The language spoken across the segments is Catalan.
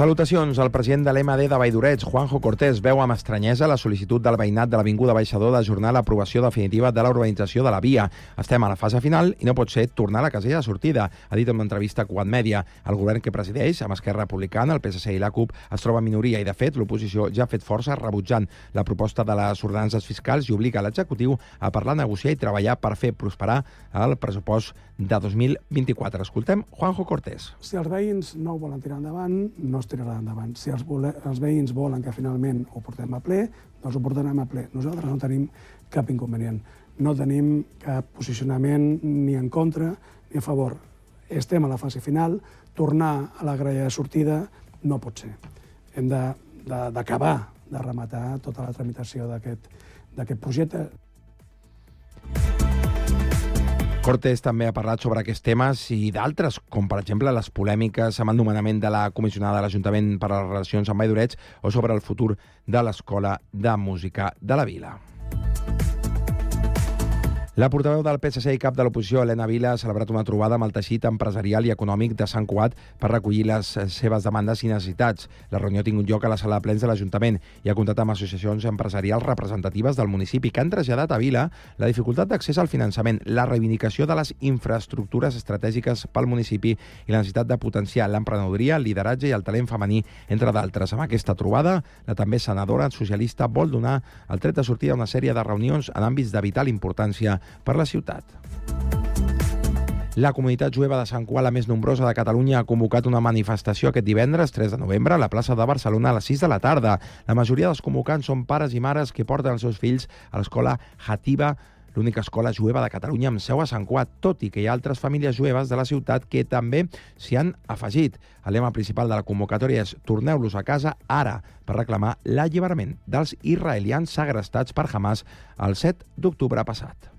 Salutacions. El president de l'MD de Valldorets, Juanjo Cortés, veu amb estranyesa la sol·licitud del veïnat de l'Avinguda Baixador d'ajornar l'aprovació definitiva de la urbanització de la via. Estem a la fase final i no pot ser tornar a la casella de sortida, ha dit en una entrevista a Quad Media. El govern que presideix, amb Esquerra Republicana, el PSC i la CUP, es troba en minoria i, de fet, l'oposició ja ha fet força rebutjant la proposta de les ordenances fiscals i obliga l'executiu a parlar, negociar i treballar per fer prosperar el pressupost de 2024. Escoltem Juanjo Cortés. Si els veïns no ho volen tirar endavant, no es tirarà endavant. Si els, vole, els veïns volen que finalment ho portem a ple, doncs ho portarem a ple. Nosaltres no tenim cap inconvenient. No tenim cap posicionament ni en contra ni a favor. Estem a la fase final, tornar a la grella de sortida no pot ser. Hem d'acabar de, de, de rematar tota la tramitació d'aquest projecte. Cortés també ha parlat sobre aquests temes i d'altres, com per exemple les polèmiques amb el nomenament de la comissionada de l'Ajuntament per a les relacions amb Vall o sobre el futur de l'Escola de Música de la Vila. La portaveu del PSC i cap de l'oposició, Helena Vila, ha celebrat una trobada amb el teixit empresarial i econòmic de Sant Cuat per recollir les seves demandes i necessitats. La reunió ha tingut lloc a la sala de plens de l'Ajuntament i ha comptat amb associacions empresarials representatives del municipi que han traslladat a Vila la dificultat d'accés al finançament, la reivindicació de les infraestructures estratègiques pel municipi i la necessitat de potenciar l'emprenedoria, el lideratge i el talent femení, entre d'altres. Amb aquesta trobada, la també senadora socialista vol donar el tret de sortida a una sèrie de reunions en àmbits de vital importància per la ciutat. La comunitat jueva de Sant Qual, la més nombrosa de Catalunya, ha convocat una manifestació aquest divendres 3 de novembre a la plaça de Barcelona a les 6 de la tarda. La majoria dels convocants són pares i mares que porten els seus fills a l'escola Hativa l'única escola jueva de Catalunya amb seu a Sant Quat, tot i que hi ha altres famílies jueves de la ciutat que també s'hi han afegit. El lema principal de la convocatòria és Torneu-los a casa ara per reclamar l'alliberament dels israelians segrestats per Hamas el 7 d'octubre passat.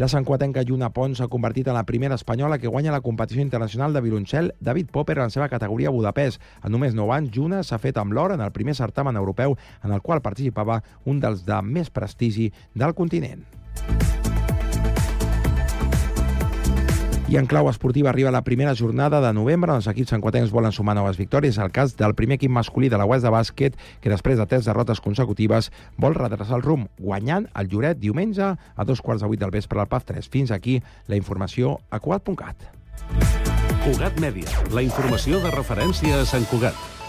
La santquatenca Lluna Pons s'ha convertit en la primera espanyola que guanya la competició internacional de violoncel David Popper en la seva categoria Budapest. En només 9 anys, Lluna s'ha fet amb l'or en el primer certamen europeu en el qual participava un dels de més prestigi del continent. I en clau esportiva arriba la primera jornada de novembre els equips sanquatencs volen sumar noves victòries. El cas del primer equip masculí de la West de bàsquet, que després de tres derrotes consecutives vol redreçar el rumb, guanyant el Lloret diumenge a dos quarts de vuit del vespre al PAF 3. Fins aquí la informació a Cugat.cat. Cugat Mèdia, la informació de referència a Sant Cugat.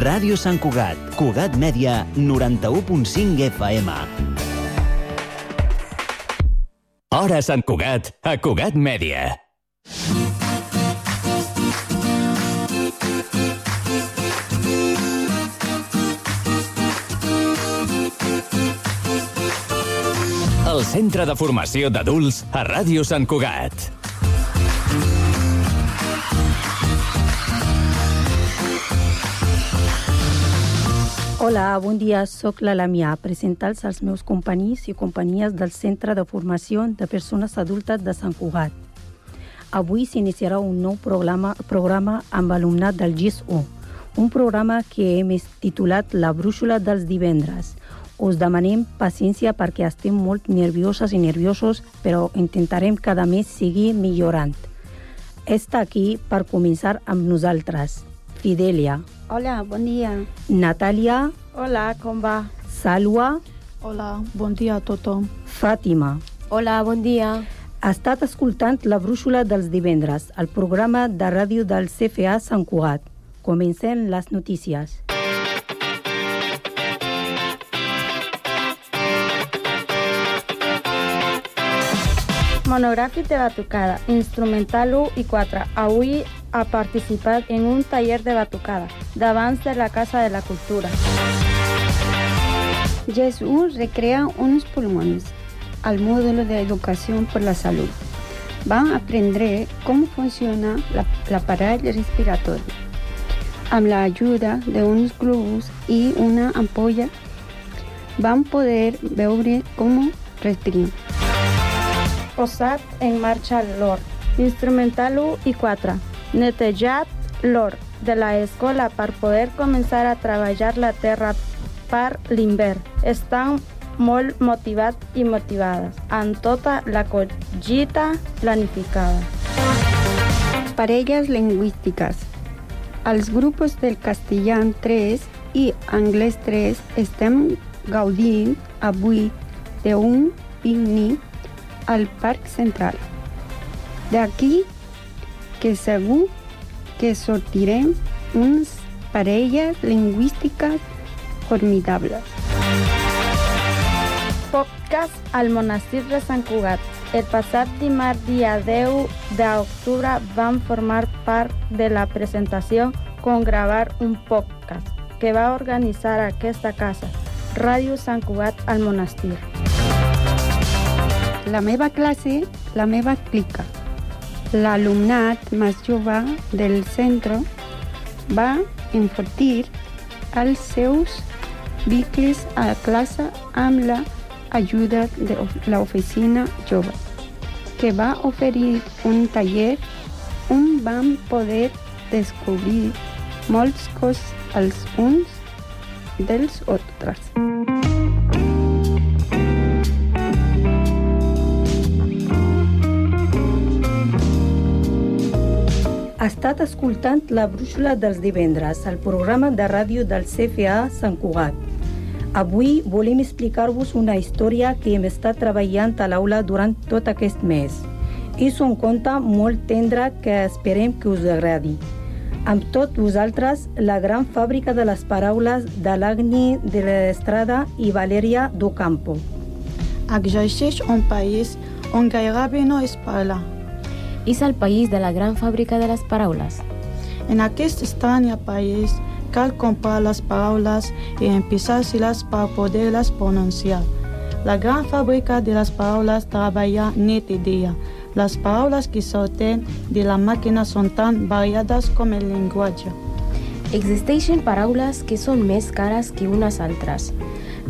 Ràdio Sant Cugat, Cugat Mèdia, 91.5 FM. Hora Sant Cugat, a Cugat Mèdia. El Centre de Formació d'Adults a Ràdio Sant Cugat. Hola, bon dia. Soc la Lamia, presentar-los als meus companys i companyies del Centre de Formació de Persones Adultes de Sant Cugat. Avui s'iniciarà un nou programa, programa amb alumnat del GIS-1, un programa que hem titulat La brúixola dels divendres. Us demanem paciència perquè estem molt nervioses i nerviosos, però intentarem cada mes seguir millorant. Està aquí per començar amb nosaltres. Fidelia, Hola, bon dia. Natàlia, Hola, com va? Salwa, Hola, bon dia a tothom. Fàtima. Hola, bon dia. Ha estat escoltant La Brúixola dels divendres, el programa de ràdio del CFA Sant Cugat. Comencem les notícies. Monogràfic de batucada, instrumental 1 i 4. Avui ha participat en un taller de batucada davant de la Casa de la Cultura. Jesús recrea unos pulmones al módulo de educación por la salud. Van a aprender cómo funciona la, la pared respiratoria. Amb la ayuda de unos globos y una ampolla van a poder veure cómo respiran. Posat en marxa l'or. Instrumental 1 i 4. Netejat l'or de la escola per poder començar a treballar la terra per l'hivern. Estan molt motivat i motivades, amb tota la collita planificada. Parelles lingüístiques. Els grups del castellà 3 i anglès 3 estem gaudint avui d'un picnic al Parc Central. D'aquí que segur que sortirem uns parelles lingüístiques formidables. Podcast al monestir de Sant Cugat. El passat dimarts dia 10 d'octubre vam formar part de la presentació con gravar un podcast que va organitzar aquesta casa, Ràdio Sant Cugat al monestir. La meva classe, la meva clica. L'alumnat més jove del centre va enfortir els seus vehicles a classe amb la ajuda de l'oficina jove, que va oferir un taller on vam poder descobrir molts coses els uns dels altres. Ha estat escoltant la brúixola dels divendres, el programa de ràdio del CFA Sant Cugat. Avui volem explicar-vos una història que hem estat treballant a l'aula durant tot aquest mes. És un conte molt tendre que esperem que us agradi. Amb tot vosaltres, la gran fàbrica de les paraules de l'Agni de l'Estrada i Valeria Docampo. Exerceix un país on gairebé no es parla. És el país de la gran fàbrica de les paraules. En aquest estrany país cal comprar les paraules i empissar-se-les per poder-les pronunciar. La gran fàbrica de les paraules treballa nit i dia. Les paraules que sorten de la màquina són tan variades com el llenguatge. Existeixen paraules que són més cares que unes altres.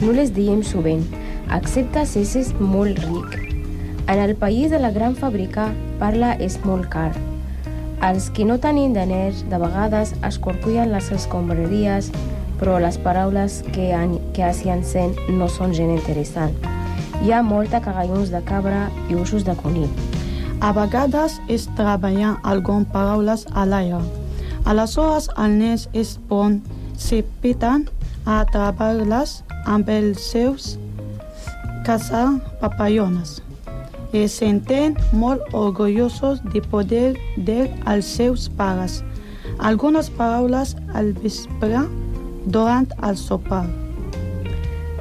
No les diem sovint, excepte si és molt ric. En el país de la gran fàbrica, parla és molt car. Els que no tenim diners de vegades escorcullen les escombraries, però les paraules que, han, que s'hi encén no són gent interessant. Hi ha molta cagallons de cabra i usos de conill. A vegades es treballen algunes paraules a l'aire. Aleshores els nens es pon se peten a treballar-les amb els seus caçar papallones senten molt orgullosos de poder dir als seus pares algunes paraules al vespre durant el sopar.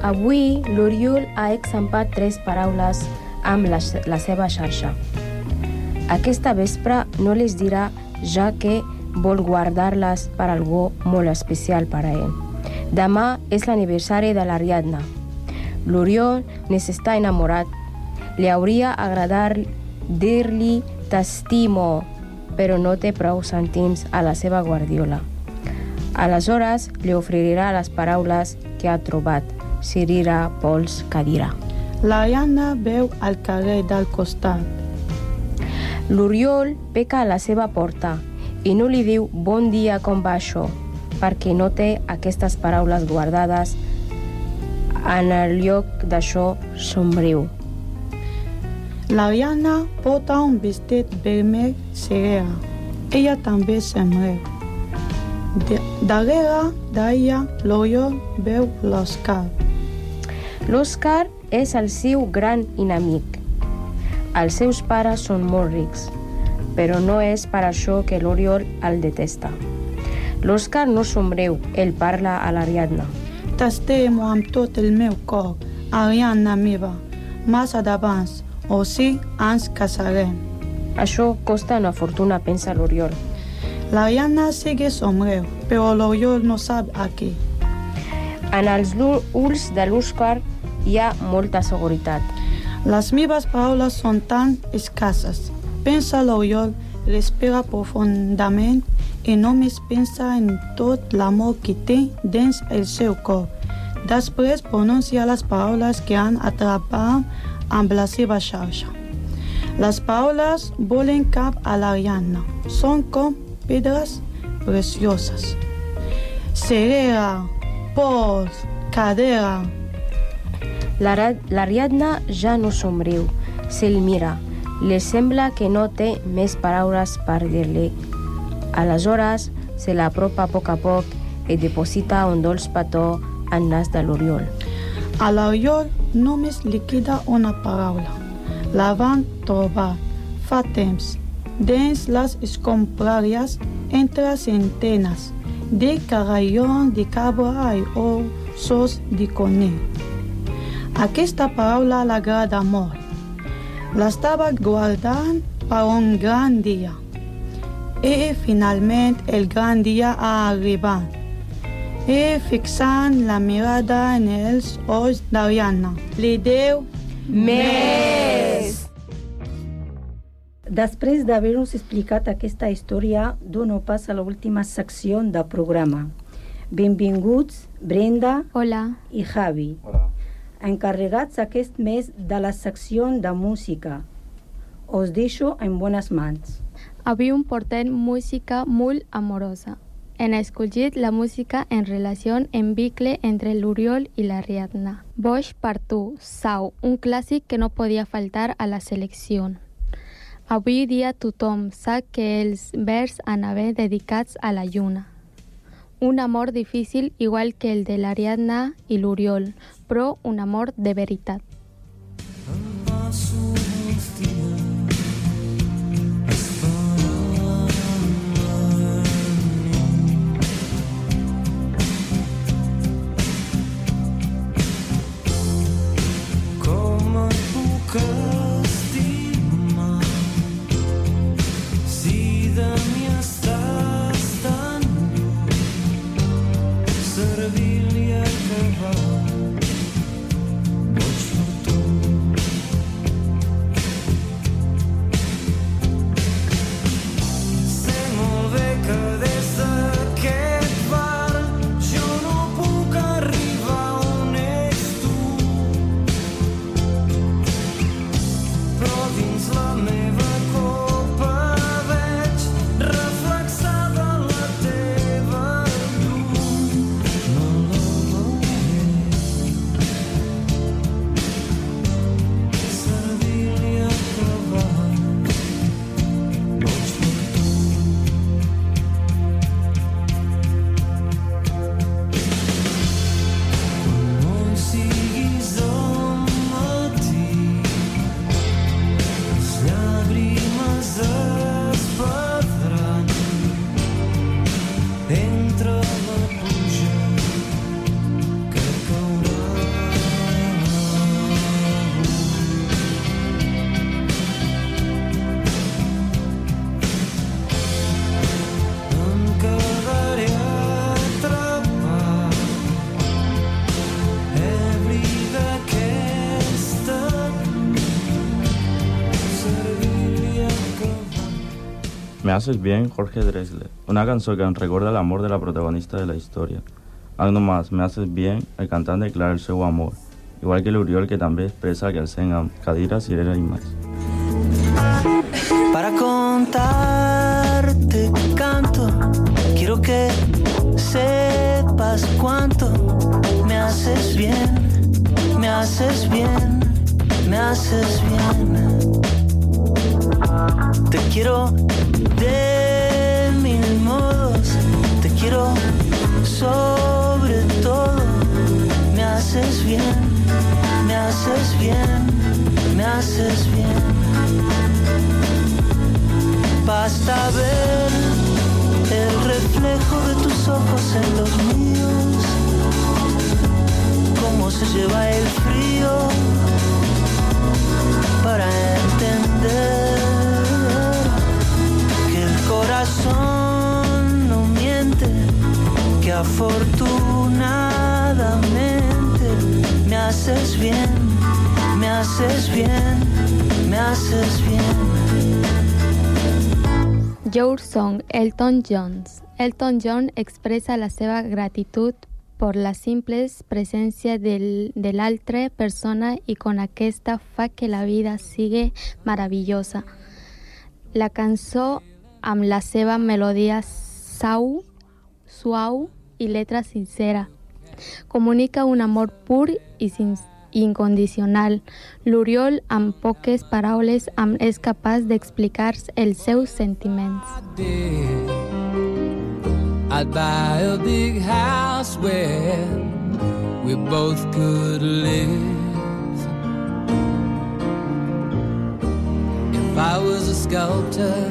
Avui, l'Oriol ha exampat tres paraules amb la, la seva xarxa. Aquesta vespre no les dirà ja que vol guardar-les per algú molt especial per a ell. Demà és l'aniversari de l'Ariadna. L'Oriol n'està enamorat. Li hauria agradat dir-li t'estimo, però no té prou cèntims a la seva guardiola. Aleshores li oferirà les paraules que ha trobat, cirira, pols, cadira. L'Ariadna veu al carrer del costat. L'Oriol peca a la seva porta i no li diu bon dia com va això, perquè no té aquestes paraules guardades en el lloc d'això somriu. L'Ariadna porta un vestit vermell ceguera. Ella també. De darrere d'ella, l'Oriol veu l'Òscar. L'Òscar és el seu gran inamic. Els seus pares són molt rics, però no és per això que l'Oriol el detesta. L'Òscar no somriu, ell parla a l'Ariadna. T'estimo amb tot el meu cor, Ariadna meva, massa d'abans, o sí, ens casarem. Això costa una fortuna, pensa l'Oriol. L'Ariadna sigue somriu, però l'Oriol no sap a què. En els ulls de l'Òscar hi ha molta seguretat. Les meves paraules són tan escasses. Pensa l'Oriol, respira profundament i només pensa en tot l'amor que té dins el seu cor. Després pronuncia les paraules que han atrapat amb la seva xarxa. Les paraules volen cap a l'Ariadna. Són com pedres precioses. Cerera, pols, cadera. L'Ariadna ja no somriu, se'l mira. Li sembla que no té més paraules per dir-li. Aleshores, se l'apropa a poc a poc i deposita un dolç petó al nas de l'Oriol. A l'Oriol només li queda una paraula. La van trobar fa temps dins les escombràries entre centenes de carallons de cabra i ossos de conill. Aquesta paraula l'agrada molt. L'estava guardant per un gran dia. I finalment el gran dia ha arribat. I fixant la mirada en els ulls d'Ariadna, li diu Més! Després d'haver-nos explicat aquesta història, dono pas a l'última secció del programa. Benvinguts Brenda Hola. i Javi, encarregats aquest mes de la secció de música. Us deixo en bones mans. Avui un portem música molt amorosa. Hem escollit la música en relació en bicle entre l'Oriol i l'Ariadna. Boix per tu, Sau, un clàssic que no podia faltar a la selecció. Avui dia tothom sap que els vers anaven dedicats a la lluna. Un amor difícil igual que el de l'Ariadna i l'Oriol, però un amor de veritat. Me haces bien, Jorge Drexler. Una canción que recuerda el amor de la protagonista de la historia. Algo más, Me haces bien, el cantante declara el seu amor. Igual que l'Oriol, que també expressa que el sent amb cadira, cirera i més. Para contarte canto, quiero que sepas cuánto me haces bien, me haces bien, me haces bien. Te quiero de mil modos, te quiero sobre todo. Me haces bien, me haces bien, me haces bien. Basta ver el reflejo de tus ojos en los míos, cómo se lleva el frío para entender corazón no miente, que afortunadamente me haces bien, me haces bien, me haces bien. Your Song, Elton Jones. Elton John expressa la seva gratitud per la simple presència del, de l'altra persona i con aquesta fa que la vida sigui meravellosa. La cançó, amb la seva melodia sau, suau i letra sincera, comunica un amor pur i sin i incondicional. L'Oriol, amb poques paraules, am- és capaç d'explicar els seus sentiments. I'd buy a big house where we both could live. If I was a sculptor,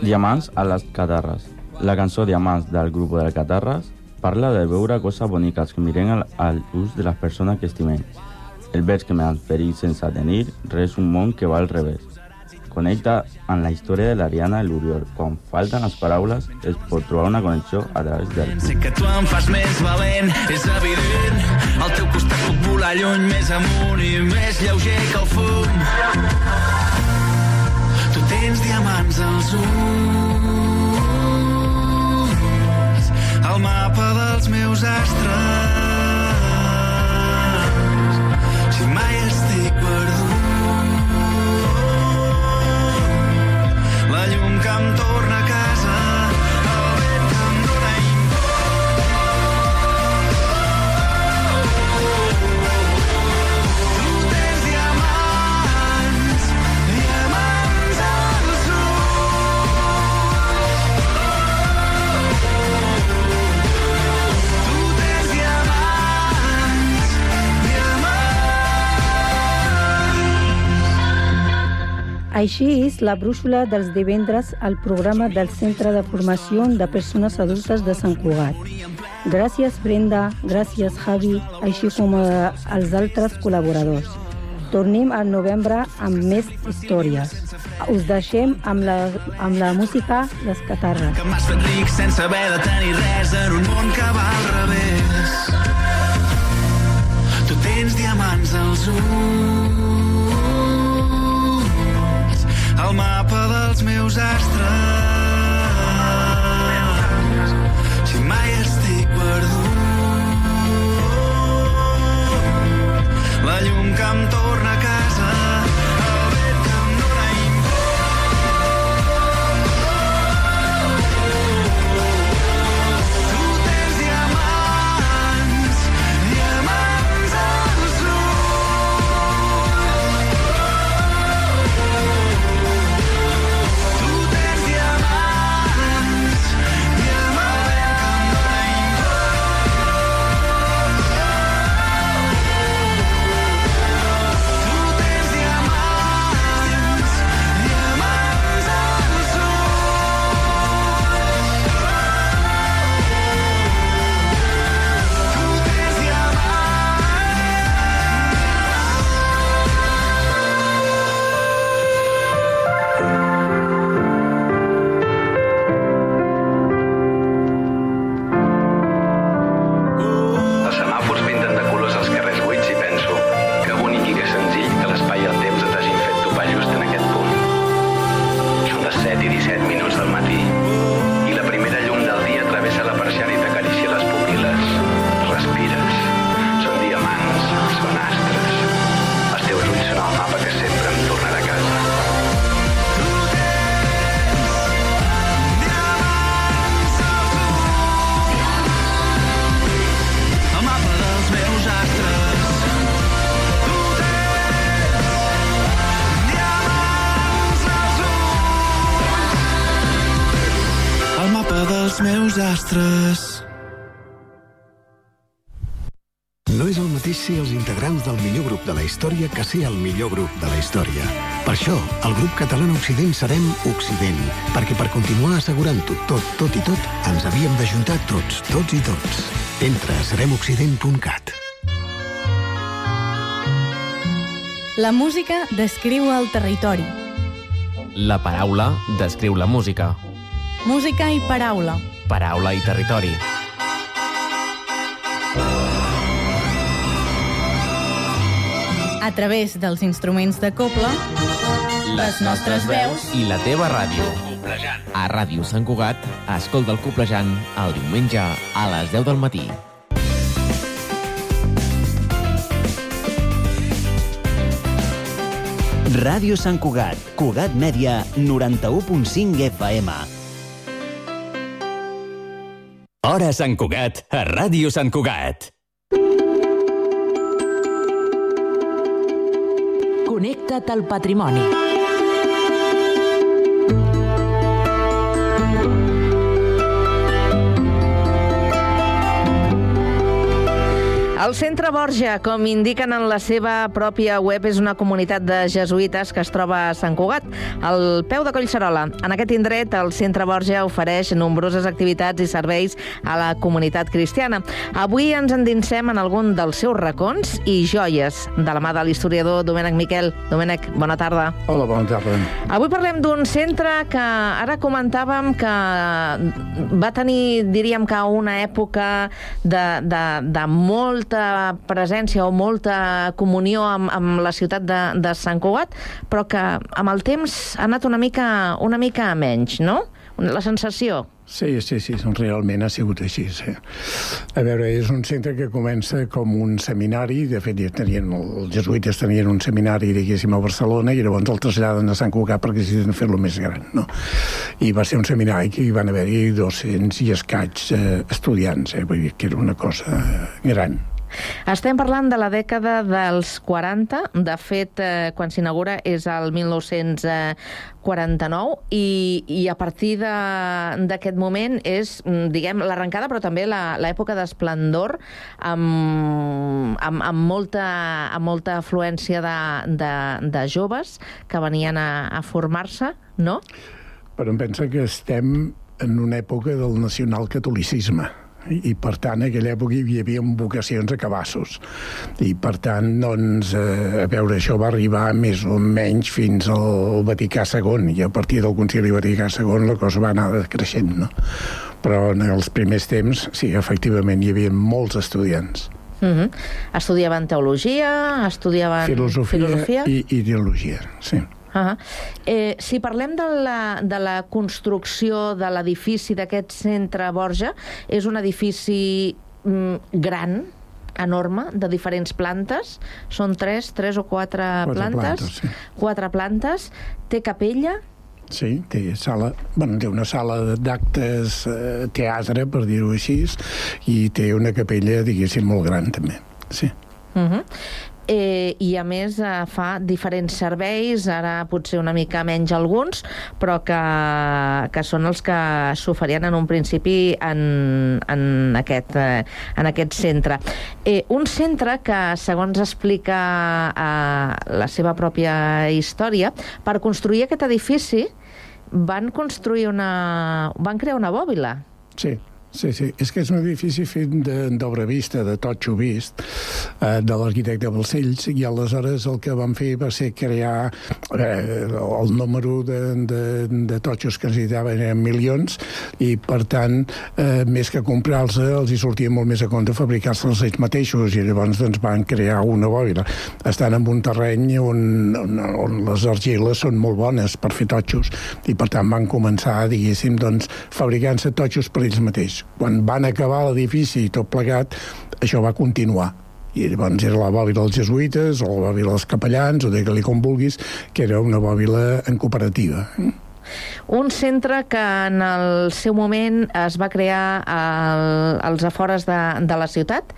Diamants a les catarres. La cançó Diamants del grup de Catarres parla de veure coses boniques que mirem al, al ús de les persones que estimem. El vers que m'han ferit sense tenir res un món que va al revés. Connecta amb la història de l'Ariana i l'Oriol. Quan falten les paraules, es pot trobar una connexió a través del... Sé que tu em fas més valent, és evident. Al teu costat puc volar lluny, més amunt i més lleuger que el fum. Tens diamants als ulls, el mapa dels meus astres. Si mai estic perdut, la llum que em torna a casa, Així és la brúixola dels divendres al programa del Centre de Formació de Persones Adultes de Sant Cugat. Gràcies, Brenda, gràcies, Javi, així com als altres col·laboradors. Tornem al novembre amb més històries. Us deixem amb la, amb la música Les Catarres. que m'has fet ric sense haver de tenir res en un món que va al revés. Tu tens diamants als ulls, el mapa dels meus astres. Si mai estic perdut, la llum que em torna la història que ser el millor grup de la història. Per això, el grup català Occident serem Occident, perquè per continuar assegurant-ho tot, tot i tot, ens havíem d'ajuntar tots, tots i tots. Entra a seremoccident.cat. La música descriu el territori. La paraula descriu la música. Música i paraula. Paraula i territori. A través dels instruments de coble, les nostres veus i la teva ràdio. A Ràdio Sant Cugat, escolta el Coplejant el diumenge a les 10 del matí. Ràdio Sant Cugat, Cugat Mèdia, 91.5 FM. Hora Sant Cugat, a Ràdio Sant Cugat. Connecta't al patrimoni. El Centre Borja, com indiquen en la seva pròpia web, és una comunitat de jesuïtes que es troba a Sant Cugat, al peu de Collserola. En aquest indret, el Centre Borja ofereix nombroses activitats i serveis a la comunitat cristiana. Avui ens endinsem en algun dels seus racons i joies, de la mà de l'historiador Domènec Miquel. Domènec, bona tarda. Hola, bona tarda. Avui parlem d'un centre que ara comentàvem que va tenir, diríem que una època de, de, de molta presència o molta comunió amb, amb la ciutat de, de Sant Cugat, però que amb el temps ha anat una mica, una mica a menys, no? La sensació. Sí, sí, sí, realment ha sigut així. Sí. A veure, és un centre que comença com un seminari, de fet, ja tenien, els jesuïtes tenien un seminari, diguéssim, a Barcelona, i llavors el traslladen a Sant Cugat perquè necessiten fer-lo més gran, no? I va ser un seminari que hi van haver-hi 200 i escaig eh, estudiants, eh? vull dir que era una cosa gran. Estem parlant de la dècada dels 40, de fet, eh, quan s'inaugura és el 1949, i, i a partir d'aquest moment és, mm, diguem, l'arrencada, però també l'època d'esplendor, amb, amb, amb, molta, amb molta afluència de, de, de joves que venien a, a formar-se, no? Però em pensa que estem en una època del nacionalcatolicisme i per tant en aquella època hi havia vocacions a cabassos i per tant doncs eh, a veure això va arribar més o menys fins al Vaticà II i a partir del Concili Vaticà II la cosa va anar creixent no? però en els primers temps sí, efectivament hi havia molts estudiants Uh -huh. Estudiaven teologia, estudiaven filosofia, filosofia? i ideologia, sí. Uh -huh. eh, si parlem de la, de la construcció de l'edifici d'aquest centre Borja, és un edifici mm, gran, enorme, de diferents plantes. Són tres, tres o quatre, Quatre plantes. plantes, sí. Quatre plantes. Té capella. Sí, té sala, bueno, té una sala d'actes, eh, teatre, per dir-ho així, i té una capella, diguéssim, molt gran, també. Sí. Uh -huh. Eh, i a més eh, fa diferents serveis, ara potser una mica menys alguns, però que, que són els que s'oferien en un principi en, en, aquest, eh, en aquest centre. Eh, un centre que, segons explica eh, la seva pròpia història, per construir aquest edifici van construir una... van crear una bòbila. Sí, Sí, sí, és que és un edifici fet d'obra vista, de totxo vist, eh, de l'arquitecte Balcells, i aleshores el que van fer va ser crear eh, el número de, de, de totxos que necessitaven eren milions, i per tant, eh, més que comprar-los, els hi sortia molt més a compte fabricar-se ells mateixos, i llavors doncs, van crear una bòbila. Estan en un terreny on, on, on les argiles són molt bones per fer totxos, i per tant van començar, diguéssim, doncs, fabricant-se totxos per ells mateixos quan van acabar l'edifici i tot plegat, això va continuar i llavors era la bòbila dels jesuïtes o la bòbila dels capellans o digue-li com vulguis que era una bòbila en cooperativa Un centre que en el seu moment es va crear al, als afores de, de la ciutat,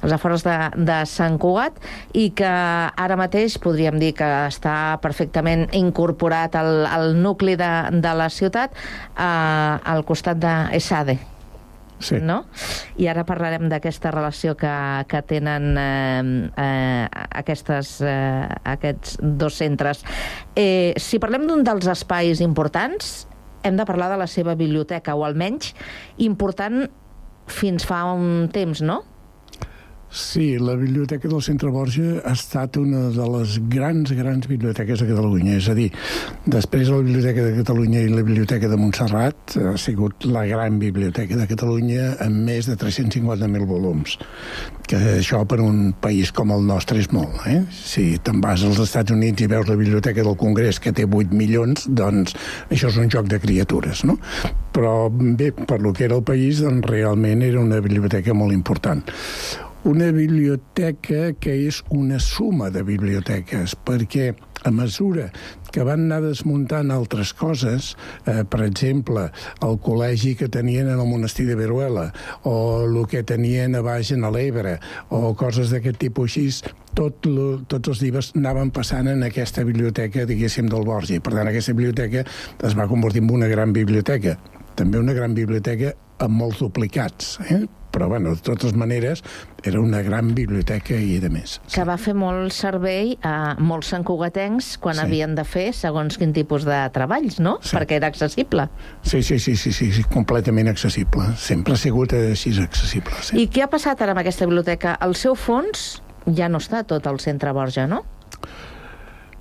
als afores de, de Sant Cugat, i que ara mateix podríem dir que està perfectament incorporat al, al nucli de, de la ciutat, eh, al costat d'Esade. Sí. No? I ara parlarem d'aquesta relació que, que tenen eh, eh, aquestes, eh, aquests dos centres. Eh, si parlem d'un dels espais importants, hem de parlar de la seva biblioteca, o almenys important fins fa un temps, no? Sí, la Biblioteca del Centre Borja ha estat una de les grans, grans biblioteques de Catalunya. És a dir, després de la Biblioteca de Catalunya i la Biblioteca de Montserrat ha sigut la gran biblioteca de Catalunya amb més de 350.000 volums. Que això per un país com el nostre és molt. Eh? Si te'n vas als Estats Units i veus la Biblioteca del Congrés que té 8 milions, doncs això és un joc de criatures, no? Però bé, per lo que era el país, doncs realment era una biblioteca molt important una biblioteca que és una suma de biblioteques, perquè a mesura que van anar desmuntant altres coses, eh, per exemple, el col·legi que tenien en el monestir de Veruela, o el que tenien a baix en l'Ebre, o coses d'aquest tipus així, tot lo, tots els llibres anaven passant en aquesta biblioteca, diguéssim, del Borja. I, per tant, aquesta biblioteca es va convertir en una gran biblioteca. També una gran biblioteca amb molts duplicats, eh? però bueno, de totes maneres era una gran biblioteca i de més. Que va fer molt servei a molts santcugatencs quan Sí. havien de fer segons quin tipus de treballs, no? Sí. Perquè era accessible. Sí, sí, sí, sí, sí, sí, completament accessible. Sempre ha sigut així accessible. Sí. I què ha passat ara amb aquesta biblioteca? El seu fons ja no està tot al centre Borja, no?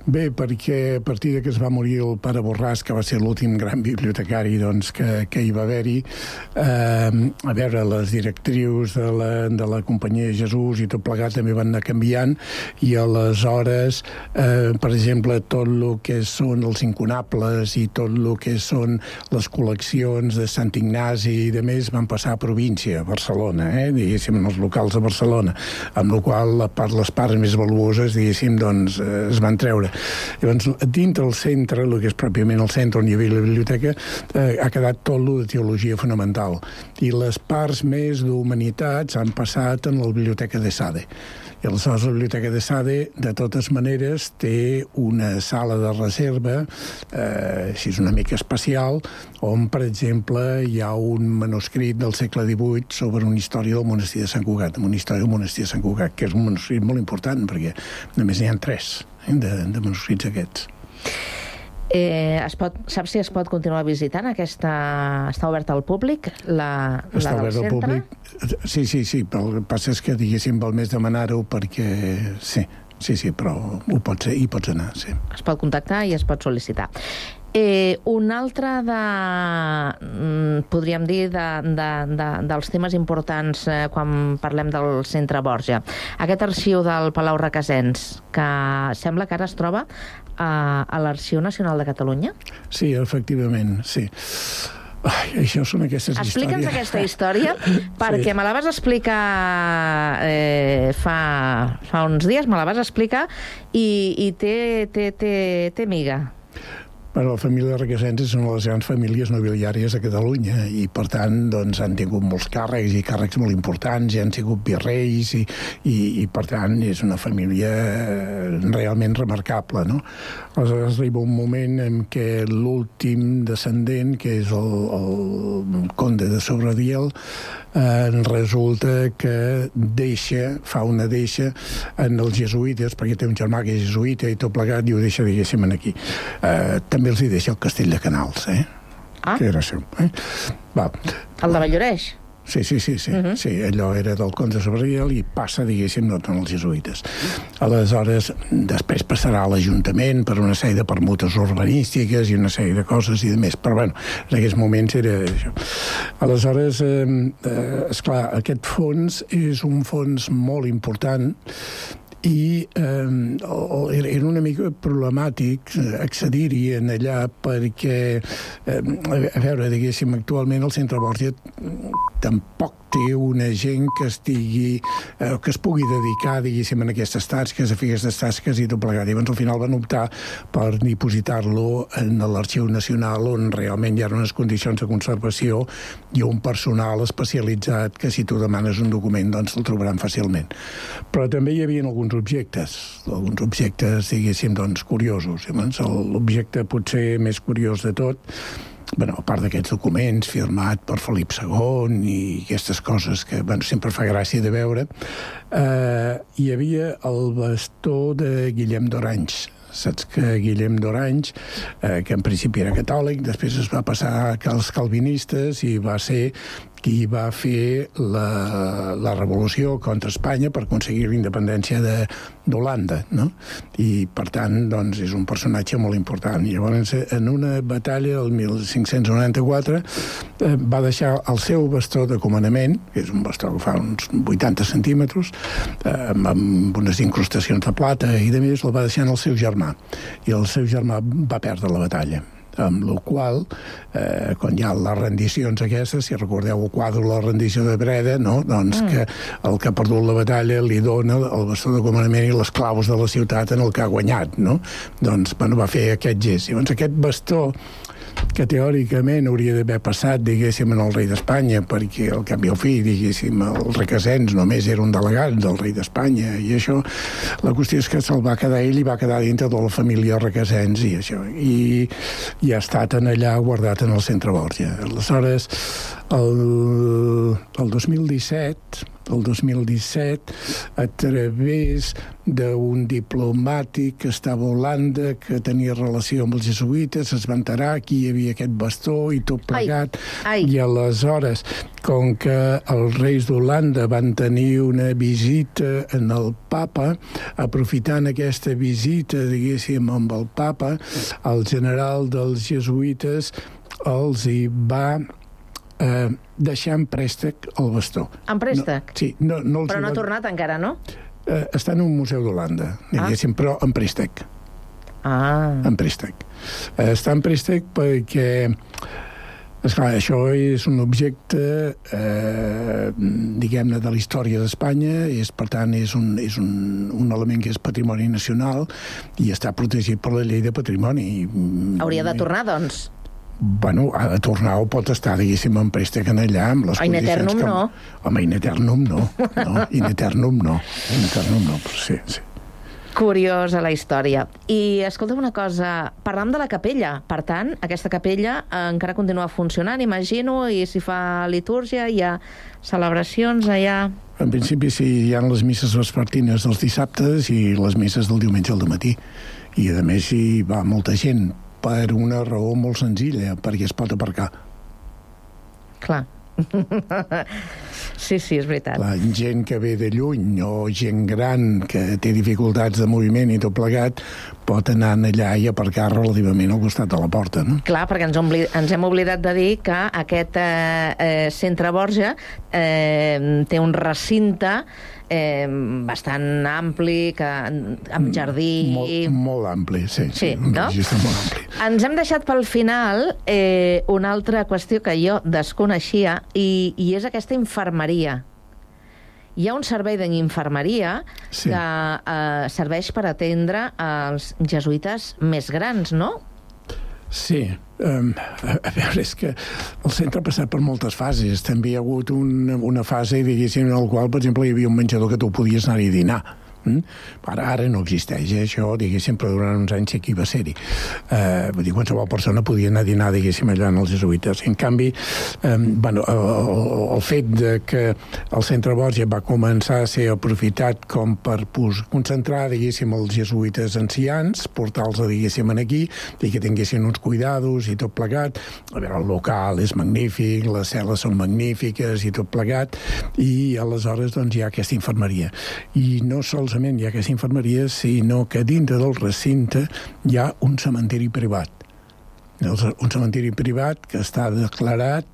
Bé, perquè a partir de que es va morir el pare Borràs, que va ser l'últim gran bibliotecari doncs, que, que hi va haver-hi, eh, a veure, les directrius de la, de la companyia Jesús i tot plegat també van anar canviant i aleshores, eh, per exemple, tot el que són els incunables i tot el que són les col·leccions de Sant Ignasi i de més van passar a província, a Barcelona, eh, diguéssim, en els locals de Barcelona, amb la qual part, les parts més valuoses, diguéssim, doncs, eh, es van treure. Llavors, dintre el centre, el que és pròpiament el centre on hi havia la biblioteca, eh, ha quedat tot lo de teologia fonamental. I les parts més d'humanitats han passat en la biblioteca de Sade. I aleshores la biblioteca de Sade, de totes maneres, té una sala de reserva, eh, així és una mica especial, on, per exemple, hi ha un manuscrit del segle XVIII sobre una història del monestir de Sant Cugat, una història del monestir de Sant Cugat, que és un manuscrit molt important, perquè només n'hi ha tres de, de manuscrits aquests. Eh, es pot, saps si es pot continuar visitant aquesta... Està oberta al públic, la, Està la del obert al centre? públic? Sí, sí, sí, però el que passa és que, diguéssim, val més demanar-ho perquè... Sí, sí, sí, però ho pots, hi pots anar, sí. Es pot contactar i es pot sol·licitar. Eh, un altre de, mm, podríem dir, de, de, de, dels temes importants eh, quan parlem del centre Borja. Aquest arxiu del Palau Requesens, que sembla que ara es troba a, a l'Arxiu Nacional de Catalunya. Sí, efectivament, sí. Ai, això són aquestes Explica'ns històries. aquesta història, perquè me la vas explicar eh, fa, fa uns dies, me la vas explicar i, i té, té, té, té miga. Bueno, la família Requesens és una de les grans famílies nobiliàries de Catalunya i, per tant, doncs, han tingut molts càrrecs i càrrecs molt importants, i han sigut virreis i, i, i per tant, és una família eh, realment remarcable, no? Aleshores arriba un moment en què l'últim descendent, que és el, el conde de Sobradiel, eh, resulta que deixa, fa una deixa en els jesuïtes, perquè té un germà que és jesuïta i tot plegat, i ho deixa, diguéssim, aquí. Eh, també els hi deixa el castell de Canals, eh? Ah. Que era seu. Eh? Va. El de Valloreix? Sí, sí, sí, sí, uh -huh. sí, allò era del conde Sobriel i passa, diguéssim, no tant els jesuïtes. Aleshores, després passarà a l'Ajuntament per una sèrie de permutes urbanístiques i una sèrie de coses i de més, però bueno, en aquells moments era això. Aleshores, eh, eh, esclar, aquest fons és un fons molt important i eh, era una mica problemàtic eh, accedir-hi en allà perquè, eh, a veure, diguéssim, actualment el Centre Borja tampoc té una gent que estigui, eh, que es pugui dedicar, diguéssim, a aquestes tasques, a fer aquestes tasques i tot plegat. Llavors al final van optar per dipositar-lo en l'Arxiu Nacional on realment hi ha unes condicions de conservació i un personal especialitzat que si tu demanes un document doncs el trobaran fàcilment. Però també hi havia alguns objectes, alguns objectes, diguéssim, doncs, curiosos. Llavors, l'objecte potser més curiós de tot bueno, a part d'aquests documents firmat per Felip II i aquestes coses que bueno, sempre fa gràcia de veure, eh, hi havia el bastó de Guillem d'Oranys, saps que Guillem d'Oranys, eh, que en principi era catòlic, després es va passar als calvinistes i va ser qui va fer la, la revolució contra Espanya per aconseguir la independència d'Holanda, no? I, per tant, doncs, és un personatge molt important. I llavors, en una batalla, el 1594, eh, va deixar el seu bastó de comandament, que és un bastó que fa uns 80 centímetres, eh, amb unes incrustacions de plata i de més, el va deixar en el seu germà. I el seu germà va perdre la batalla amb la qual, eh, quan hi ha les rendicions aquestes, si recordeu el quadre la rendició de Breda, no? doncs mm. que el que ha perdut la batalla li dona el bastó de comandament i les claus de la ciutat en el que ha guanyat, no? Doncs, bueno, va fer aquest gest. Llavors, aquest bastó que teòricament hauria d'haver passat, diguéssim, en el rei d'Espanya, perquè al cap i al fi, diguéssim, els requesens només era un delegat del rei d'Espanya, i això, la qüestió és que se'l va quedar ell i va quedar dintre de la família requesens i això, i, i ha estat en allà guardat en el centre Borja. Aleshores, el, el 2017 el 2017 a través d'un diplomàtic que estava a Holanda, que tenia relació amb els jesuïtes, es va enterar que hi havia aquest bastó i tot plegat. Ai. Ai. I aleshores, com que els reis d'Holanda van tenir una visita en el papa, aprofitant aquesta visita, diguéssim, amb el papa, el general dels jesuïtes els hi va eh, deixar en préstec el bastó. En préstec? No, sí. No, no Però no ha tornat encara, no? Eh, està en un museu d'Holanda, diguéssim, ah. però en préstec. Ah. En préstec. Eh, està en préstec perquè Esclar, això és un objecte, eh, diguem-ne, de la història d'Espanya, és, per tant, és, un, és un, un element que és patrimoni nacional i està protegit per la llei de patrimoni. Hauria de tornar, doncs? Bueno, ha de tornar o pot estar, diguéssim, en préstec en allà, amb les in condicions que... no. Home, in eternum no. no. In eternum no. In eternum no, però sí, sí. Curiosa la història. I escolta'm una cosa, parlam de la capella. Per tant, aquesta capella encara continua funcionant, imagino, i si fa litúrgia, hi ha celebracions allà... En principi sí, hi ha les misses vespertines dels dissabtes i les misses del diumenge al matí. I a més hi va molta gent, per una raó molt senzilla, perquè es pot aparcar. Clar. Sí, sí, és veritat. La gent que ve de lluny o gent gran que té dificultats de moviment i tot plegat pot anar allà i aparcar relativament al costat de la porta. No? Clar, perquè ens, ombli, ens hem oblidat de dir que aquest eh, eh, centre Borja eh, té un recinte eh, bastant ampli, que, amb jardí... Molt, molt ampli, sí. Sí, sí un no? registre molt ampli. Ens hem deixat pel final eh, una altra qüestió que jo desconeixia i, i és aquesta infermeria. Hi ha un servei d'infermeria sí. que eh, serveix per atendre els jesuïtes més grans, no? Sí, um, a veure, és que el centre ha passat per moltes fases. També hi ha hagut un, una fase, diguéssim, en la qual, per exemple, hi havia un menjador que tu podies anar-hi a dinar Ara, ara no existeix eh, això, diguéssim, però durant uns anys aquí va ser-hi. Eh, vull dir, qualsevol persona podia anar a dinar, diguéssim, allà en els jesuïtes. En canvi, eh, bueno, el, el fet de que el centre Borja va començar a ser aprofitat com per pues, concentrar, diguéssim, els jesuïtes ancians, portar-los, diguéssim, aquí, i que tinguessin uns cuidados i tot plegat. A veure, el local és magnífic, les cel·les són magnífiques i tot plegat, i aleshores doncs, hi ha aquesta infermeria. I no sols solament hi ha aquesta infermeria, sinó que dintre del recinte hi ha un cementiri privat un cementiri privat que està declarat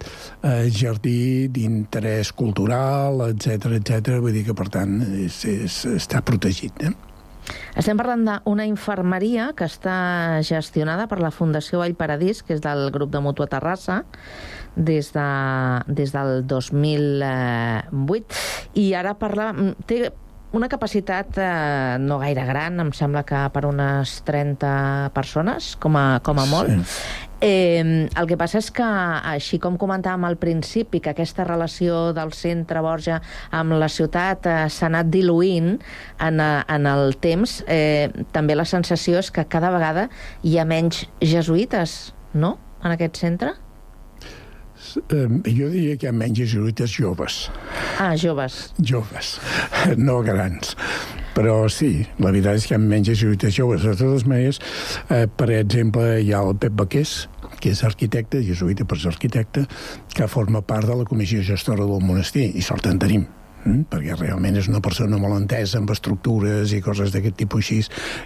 eh, jardí d'interès cultural, etc etc. vull dir que, per tant, és, és, està protegit. Eh? Estem parlant d'una infermeria que està gestionada per la Fundació Vall Paradís, que és del grup de Mutua Terrassa, des, de, des del 2008 i ara parla... té una capacitat eh, no gaire gran, em sembla que per unes 30 persones, com a, com a molt. Sí. Eh, el que passa és que, així com comentàvem al principi, que aquesta relació del centre Borja amb la ciutat eh, s'ha anat diluint en, eh, en el temps, eh, també la sensació és que cada vegada hi ha menys jesuïtes, no?, en aquest centre? Eh, jo diria que hi ha menys jesuïtes joves. Ah, joves. Joves, no grans. Però sí, la veritat és que hi ha menys jesuïtes joves. De totes maneres, eh, per exemple, hi ha el Pep Baqués, que és arquitecte, jesuïta per ser arquitecte, que forma part de la comissió gestora del monestir, i sort en tenim mm? perquè realment és una persona molt entesa amb estructures i coses d'aquest tipus així,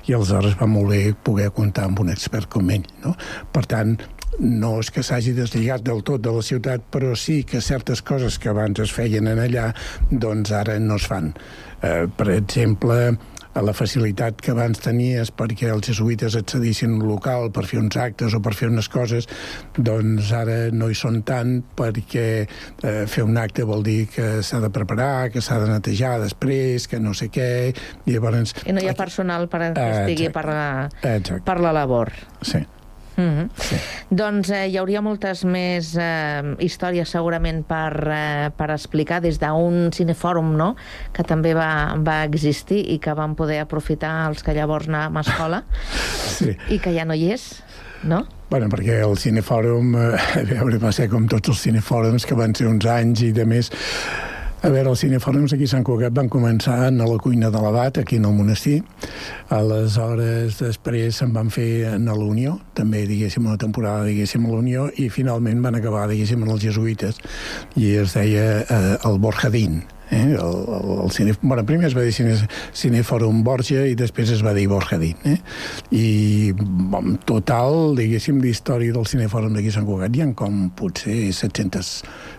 i aleshores va molt bé poder comptar amb un expert com ell. No? Per tant, no és que s'hagi deslligat del tot de la ciutat, però sí que certes coses que abans es feien en allà, doncs ara no es fan. Eh, per exemple, la facilitat que abans tenies perquè els jesuïtes accedissin a un local per fer uns actes o per fer unes coses, doncs ara no hi són tant perquè eh, fer un acte vol dir que s'ha de preparar, que s'ha de netejar després, que no sé què... I, llavors, I no hi ha personal per que estigui per la, per la labor. Sí. Mm -hmm. sí. Doncs eh, hi hauria moltes més eh, històries segurament per, eh, per explicar des d'un cinefòrum no? que també va, va existir i que vam poder aprofitar els que llavors anàvem a escola sí. i que ja no hi és, no? Bueno, perquè el cinefòrum, eh, a veure, va ser com tots els cinefòrums que van ser uns anys i de més a veure, els cinefòrums aquí a Sant Cugat van començar a la cuina de l'abat, aquí en el monestir. Aleshores, després se'n van fer en la Unió, també, diguéssim, una temporada, diguéssim, a la Unió, i finalment van acabar, diguéssim, en els jesuïtes, i es deia eh, el Borjadín, Eh? El, el, el cine, bueno, primer es va dir cine, Cinefòrum Borja i després es va dir Borjadín. Eh? I en total, diguéssim, d'història del Cinefòrum d'aquí Sant Cugat hi ha com potser 700,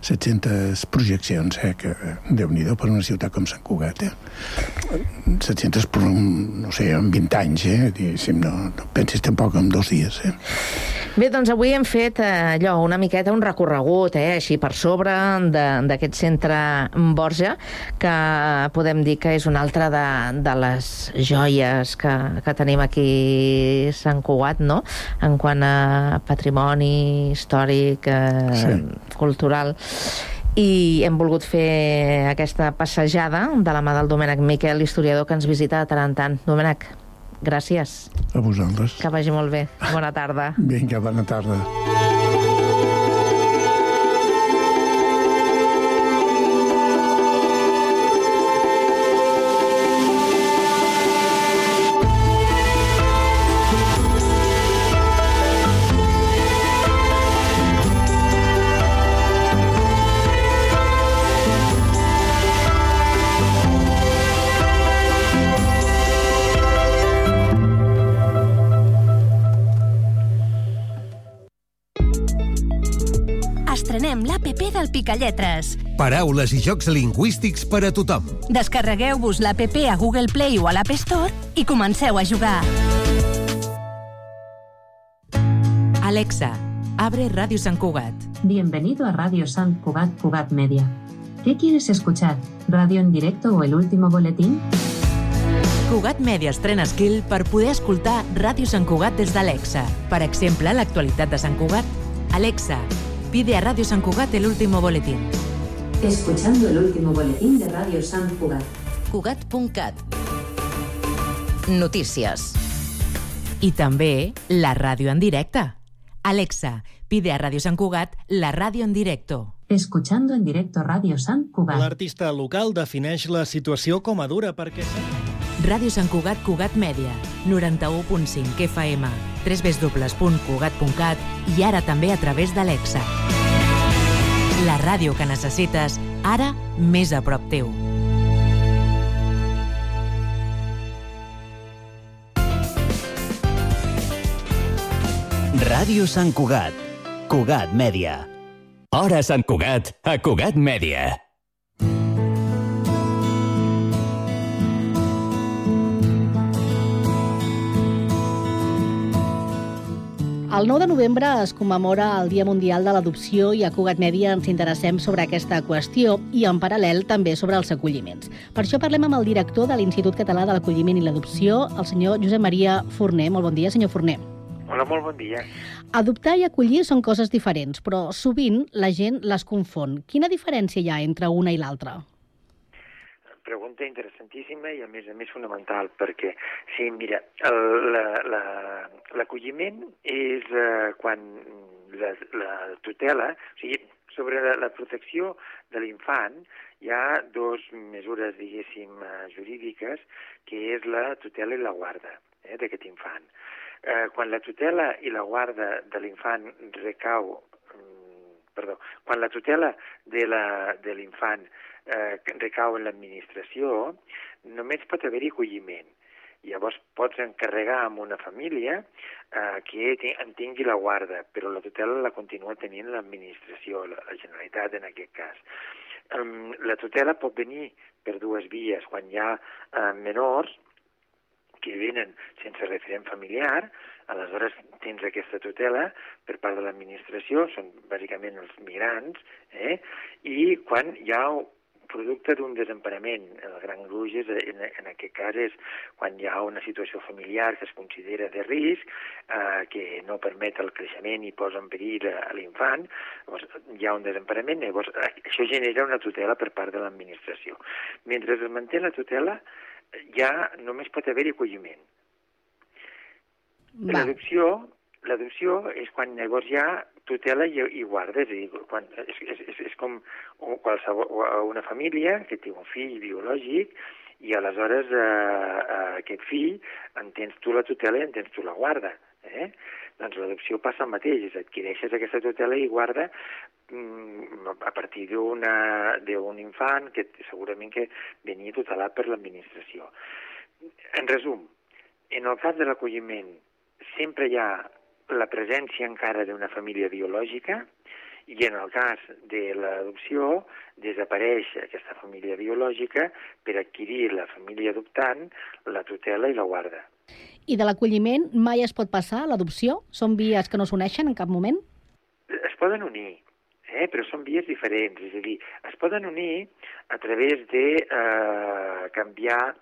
700 projeccions, eh? que déu nhi per una ciutat com Sant Cugat. Eh? 700 per, no sé, en 20 anys, eh? diguéssim, no, no pensis tampoc en dos dies. Eh? Bé, doncs avui hem fet eh, allò, una miqueta un recorregut, eh, així per sobre d'aquest centre Borja, que podem dir que és una altra de, de les joies que, que tenim aquí a Sant Cugat, no?, en quant a patrimoni històric, eh, sí. cultural i hem volgut fer aquesta passejada de la mà del Domènec Miquel, historiador que ens visita de tant en tant. Domènec, gràcies. A vosaltres. Que vagi molt bé. Bona tarda. Vinga, bona tarda. Del Picalletres. Paraules i jocs lingüístics per a tothom. Descarregueu-vos l'APP a Google Play o a l'App Store i comenceu a jugar. Alexa, abre Radio San Cugat. Bienvenido a Radio San Cugat Cugat Media. ¿Qué quieres escuchar? ¿Radio en directo o el último boletín? Cugat Media estrena skill per poder escoltar Ràdio Sant Cugat des d'Alexa. Per exemple, l'actualitat de Sant Cugat. Alexa, Pide a Radio San Cugat el último boletín. Escuchando el último boletín de Radio San Cugat. Cugat.cat Notícies. I també la ràdio en directe. Alexa, pide a Radio San Cugat la ràdio en directo. Escuchando en directo Radio San Cugat. L'artista local defineix la situació com a dura perquè... Ràdio Sant Cugat Cugat Mèdia, 91.5 FM, www.cugat.cat i ara també a través d'Alexa. La ràdio que necessites, ara més a prop teu. Ràdio Sant Cugat. Cugat Mèdia. Hora Sant Cugat, a Cugat Mèdia. El 9 de novembre es commemora el Dia Mundial de l'Adopció i a Cugat Mèdia ens interessem sobre aquesta qüestió i, en paral·lel, també sobre els acolliments. Per això parlem amb el director de l'Institut Català de l'Acolliment i l'Adopció, el senyor Josep Maria Forner. Molt bon dia, senyor Forner. Hola, molt bon dia. Adoptar i acollir són coses diferents, però sovint la gent les confon. Quina diferència hi ha entre una i l'altra? Pregunta interessantíssima i, a més a més, fonamental, perquè, sí, mira, el- la- la- l'acolliment és eh, quan la, la tutela, o sigui, sobre la, la protecció de l'infant hi ha dues mesures, diguéssim, eh, jurídiques, que és la tutela i la guarda eh, d'aquest infant. Eh, quan la tutela i la guarda de l'infant recau perdó, quan la tutela de la- de l'infant eh, recau en l'administració, només pot haver-hi acolliment. Llavors pots encarregar a una família eh, que en tingui la guarda, però la tutela la continua tenint l'administració, la, la Generalitat en aquest cas. La tutela pot venir per dues vies, quan hi ha eh, menors que venen sense referent familiar, aleshores tens aquesta tutela per part de l'administració, són bàsicament els migrants, eh? i quan hi ha producte d'un desemparament. El gran gruix és, en, en aquest cas és quan hi ha una situació familiar que es considera de risc, eh, que no permet el creixement i posa en perill a, a l'infant, llavors hi ha un desemparament, llavors eh, això genera una tutela per part de l'administració. Mentre es manté la tutela, ja només pot haver-hi acolliment. L'adopció l'adopció és quan llavors ha tutela i, i guarda, és dir, quan, és, és, és, és com qualsevol, una família que té un fill biològic i aleshores eh, eh, aquest fill entens tu la tutela i entens tu la guarda. Eh? Doncs l'adopció passa el mateix, és adquireixes aquesta tutela i guarda mm, a partir d'un infant que segurament que venia tutelat per l'administració. En resum, en el cas de l'acolliment sempre hi ha la presència encara d'una família biològica i en el cas de l'adopció desapareix aquesta família biològica per adquirir la família adoptant la tutela i la guarda. I de l'acolliment mai es pot passar a l'adopció? Són vies que no s'uneixen en cap moment? Es poden unir, eh? però són vies diferents, és a dir, es poden unir a través de eh, canviar,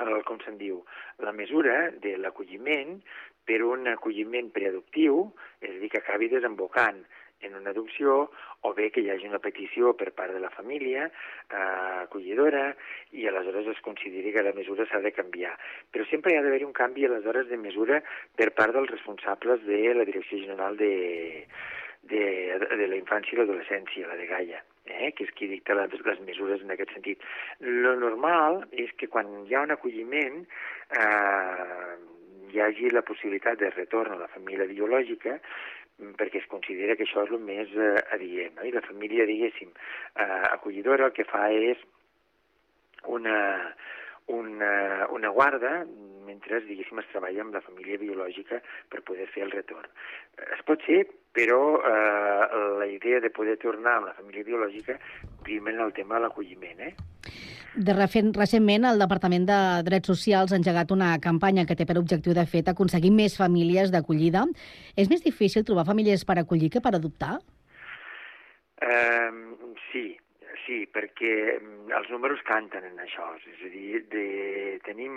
el, com se'n diu, la mesura de l'acolliment per un acolliment preadoptiu, és a dir, que acabi desembocant en una adopció, o bé que hi hagi una petició per part de la família eh, acollidora i aleshores es consideri que la mesura s'ha de canviar. Però sempre hi ha d'haver un canvi aleshores de mesura per part dels responsables de la Direcció General de, de, de la Infància i l'Adolescència, la de Gaia, eh, que és qui dicta les, les mesures en aquest sentit. Lo normal és que quan hi ha un acolliment eh, hi hagi la possibilitat de retorn a la família biològica mm, perquè es considera que això és el més eh, adient. No? I la família, diguéssim, eh, acollidora el que fa és una, una, una guarda mentre, diguéssim, es treballa amb la família biològica per poder fer el retorn. Es pot ser, però eh, la idea de poder tornar amb la família biològica en el tema de l'acolliment, eh? De refent, recentment, el Departament de Drets Socials ha engegat una campanya que té per objectiu, de fet, aconseguir més famílies d'acollida. És més difícil trobar famílies per acollir que per adoptar? Eh, sí, sí, perquè mm, els números canten en això. És a dir, de, tenim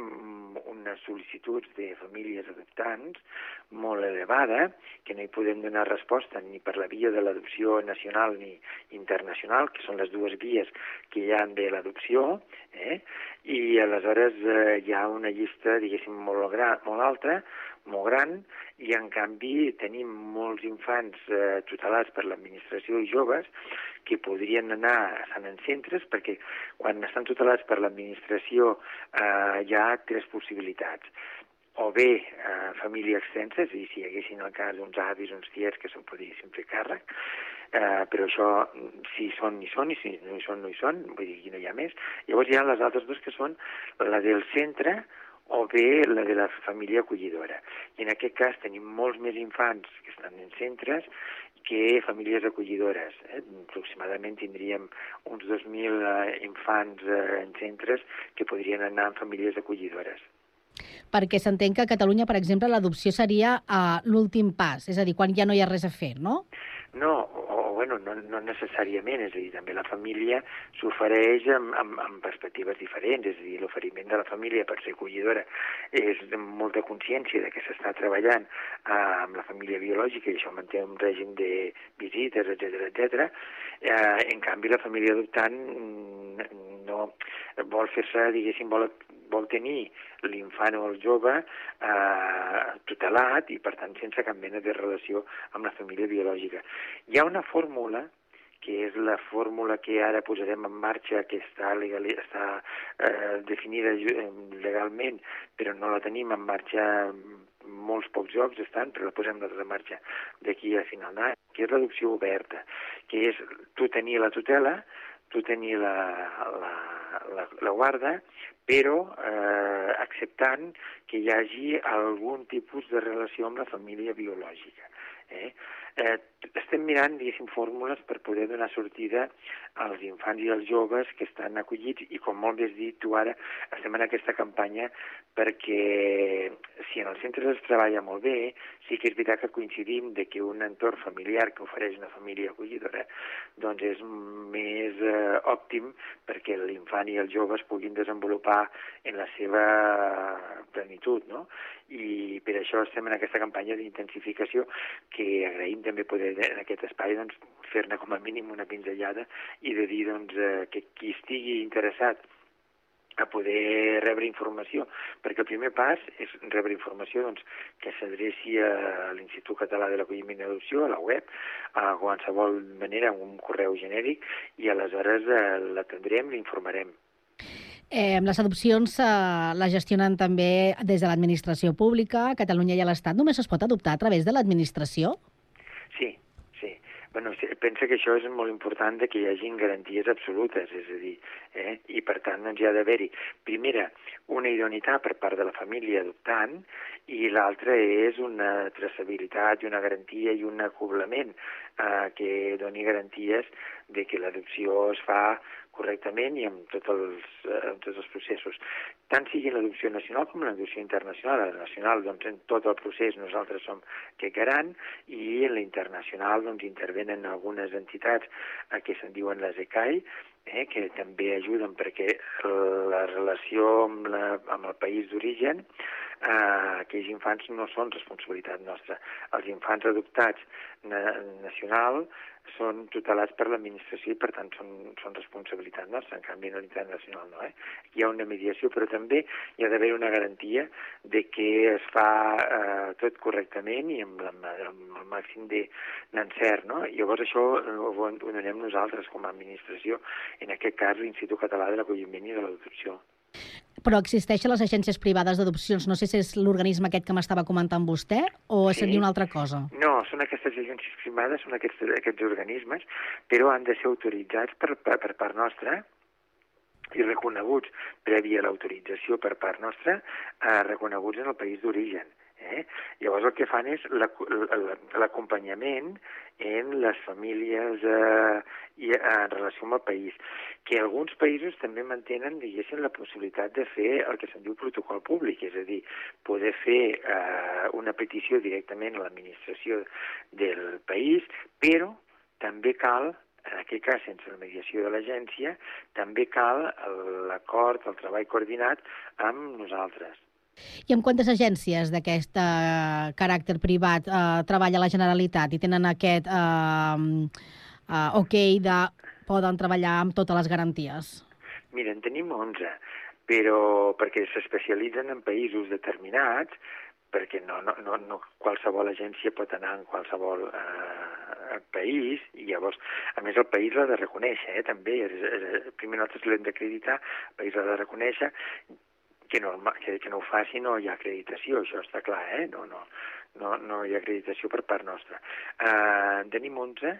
unes sol·licituds de famílies adoptants molt elevada, que no hi podem donar resposta ni per la via de l'adopció nacional ni internacional, que són les dues vies que hi ha de l'adopció, eh? i aleshores eh, hi ha una llista, diguéssim, molt, gra, molt alta, molt gran, i en canvi tenim molts infants eh, tutelats per l'administració i joves que podrien anar estan en centres perquè quan estan tutelats per l'administració eh, hi ha tres possibilitats o bé eh, família extensa, és a dir, si hi haguessin el cas uns avis, uns tiets que se'n podien fer càrrec, eh, però això, si són, hi són, i si no hi són, no hi són, vull dir, aquí no hi ha més. Llavors hi ha les altres dues que són la del centre o bé la de la família acollidora. I en aquest cas tenim molts més infants que estan en centres que famílies acollidores. Eh? Aproximadament tindríem uns 2.000 eh, infants eh, en centres que podrien anar en famílies acollidores. Perquè s'entén que a Catalunya, per exemple, l'adopció seria uh, l'últim pas, és a dir, quan ja no hi ha res a fer, no? No, o bueno, no, no necessàriament, és a dir, també la família s'ofereix amb, amb, amb perspectives diferents, és a dir, l'oferiment de la família per ser acollidora és molta consciència de que s'està treballant eh, amb la família biològica i això manté un règim de visites, etc etc. Eh, en canvi, la família adoptant mm, no vol fer-se, diguéssim, vol, vol tenir l'infant o el jove eh, tutelat i, per tant, sense cap mena de relació amb la família biològica. Hi ha una fórmula que és la fórmula que ara posarem en marxa, que està, legal, està eh, definida legalment, però no la tenim en marxa molts pocs jocs estan, però la posem en marxa d'aquí a final d'any, que és l'adopció oberta, que és tu tenir la tutela, tu tenir la, la, la, la guarda, però eh, acceptant que hi hagi algun tipus de relació amb la família biològica. Eh? Eh, estem mirant, diguéssim, fórmules per poder donar sortida als infants i als joves que estan acollits i, com molt bé has dit tu ara, estem en aquesta campanya perquè si en els centres es treballa molt bé, sí que és veritat que coincidim de que un entorn familiar que ofereix una família acollidora doncs és més eh, òptim perquè l'infant i els joves puguin desenvolupar en la seva plenitud, no? I per això estem en aquesta campanya d'intensificació que agraïm també poder en aquest espai doncs, fer-ne com a mínim una pinzellada i de dir doncs, eh, que qui estigui interessat a poder rebre informació, perquè el primer pas és rebre informació doncs, que s'adreci a l'Institut Català de l'Acolliment i Adopció, a la web, a qualsevol manera, amb un correu genèric, i aleshores eh, l'atendrem, l'informarem. Eh, les adopcions eh, les gestionen també des de l'administració pública, Catalunya i l'Estat. Només es pot adoptar a través de l'administració? Sí, sí. Bueno, pensa que això és molt important de que hi hagin garanties absolutes, és a dir, eh? i per tant doncs, hi ha d'haver-hi, primera, una idoneïtat per part de la família adoptant i l'altra és una traçabilitat i una garantia i un acoblament eh, que doni garanties de que l'adopció es fa correctament i amb, tot els, eh, amb tots els processos. Tant sigui l'adopció nacional com l'adopció internacional. A la nacional, doncs, en tot el procés nosaltres som que garant i en la internacional doncs, intervenen algunes entitats eh, que se'n diuen les ECAI, eh, que també ajuden perquè la relació amb, la, amb el país d'origen eh, aquells infants no són responsabilitat nostra. Els infants adoptats na nacional són tutelats per l'administració i per tant són, són responsabilitat nostra, en canvi en internacional no. Eh? Hi ha una mediació però també hi ha d'haver una garantia de que es fa eh, tot correctament i amb, la, amb el màxim d'encert. No? Llavors això eh, ho, ho donem nosaltres com a administració, en aquest cas l'Institut Català de l'Acolliment i de l'Adopció. Però existeixen les agències privades d'adopcions. No sé si és l'organisme aquest que m'estava comentant vostè o sí. seria una altra cosa. No, són aquestes agències privades, són aquests, aquests organismes, però han de ser autoritzats per, per, per part nostra i reconeguts prèvia l'autorització per part nostra, eh, reconeguts en el país d'origen. Eh? Llavors el que fan és l'acompanyament en les famílies eh, i en relació amb el país, que alguns països també mantenen, diguéssim, la possibilitat de fer el que se'n diu protocol públic, és a dir, poder fer eh, una petició directament a l'administració del país, però també cal en aquest cas, sense la mediació de l'agència, també cal l'acord, el treball coordinat amb nosaltres. I amb quantes agències d'aquest uh, caràcter privat uh, treballa la Generalitat i tenen aquest uh, uh, ok de poden treballar amb totes les garanties? Mira, en tenim 11, però perquè s'especialitzen en països determinats, perquè no, no, no, no qualsevol agència pot anar en qualsevol eh, país, i llavors, a més, el país l'ha de reconèixer, eh, també. És, és, primer nosaltres l'hem d'acreditar, el país l'ha de reconèixer, que no, que, que no ho faci no hi ha acreditació, això està clar, eh? No, no, no, no hi ha acreditació per part nostra. Uh, en tenim 11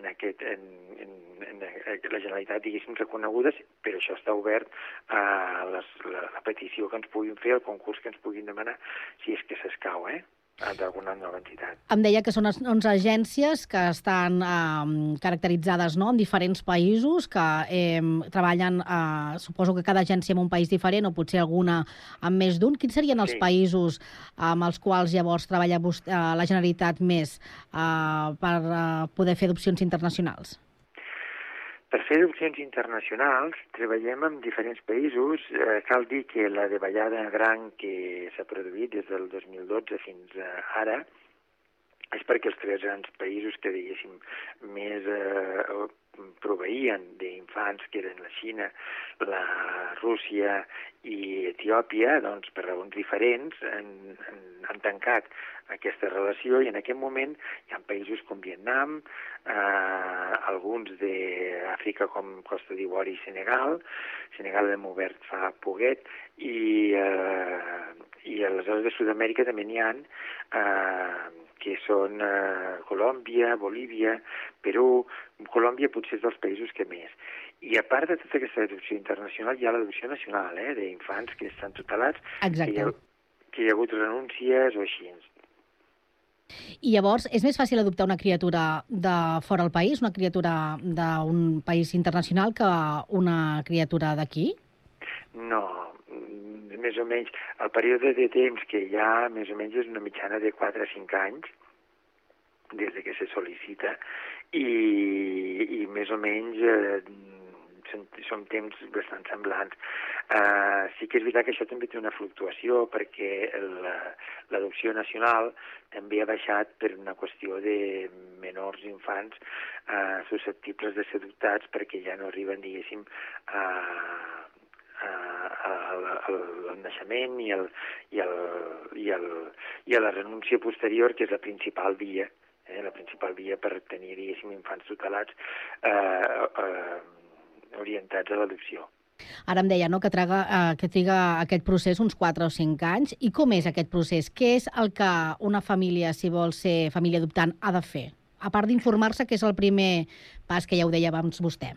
en, aquest, en, en, en la Generalitat, diguéssim, reconegudes, però això està obert a les, la, la petició que ens puguin fer, el concurs que ens puguin demanar, si és que s'escau, eh? D'alguna nova entitat. Em deia que són 11 agències que estan eh, caracteritzades no, en diferents països, que eh, treballen, eh, suposo que cada agència en un país diferent, o potser alguna amb més d'un. Quins serien els Sí. països amb els quals llavors treballa vostè, eh, la Generalitat més eh, per eh, poder fer adopcions internacionals? Per fer adopcions internacionals treballem amb diferents països. Eh, cal dir que la davallada gran que s'ha produït des del 2012 fins a ara és perquè els tres grans països que, diguéssim, més eh, proveïen d'infants, que eren la Xina, la Rússia i Etiòpia, doncs, per raons diferents, han, han, han tancat aquesta relació i en aquest moment hi ha països com Vietnam, eh, alguns d'Àfrica com Costa d'Ivori i Senegal, Senegal l'hem obert fa poquet, i, eh, i aleshores de Sud-amèrica també n'hi ha eh, que són eh, Colòmbia, Bolívia, Perú, Colòmbia potser és dels països que més. I a part de tota aquesta adopció internacional, hi ha l'adopció nacional, eh, d'infants que estan tutelats, Exacte. que hi, ha, que hi ha hagut renúncies o així. I llavors, és més fàcil adoptar una criatura de fora del país, una criatura d'un país internacional, que una criatura d'aquí? No, més o menys, el període de temps que hi ha, més o menys, és una mitjana de 4 a 5 anys, des de que se sol·licita, i, i més o menys eh, són, són temps bastant semblants. Uh, sí que és veritat que això també té una fluctuació perquè la- l'adopció nacional també ha baixat per una qüestió de menors infants uh, susceptibles de ser adoptats perquè ja no arriben, diguéssim, a, al, al naixement i, el, i, el, i, el, i a la renúncia posterior, que és la principal via, eh, la principal via per tenir, diguéssim, infants tutelats eh, eh, orientats a l'adopció. Ara em deia no, que, traga, eh, que triga aquest procés uns 4 o 5 anys. I com és aquest procés? Què és el que una família, si vol ser família adoptant, ha de fer? A part d'informar-se, que és el primer pas que ja ho deia abans vostè.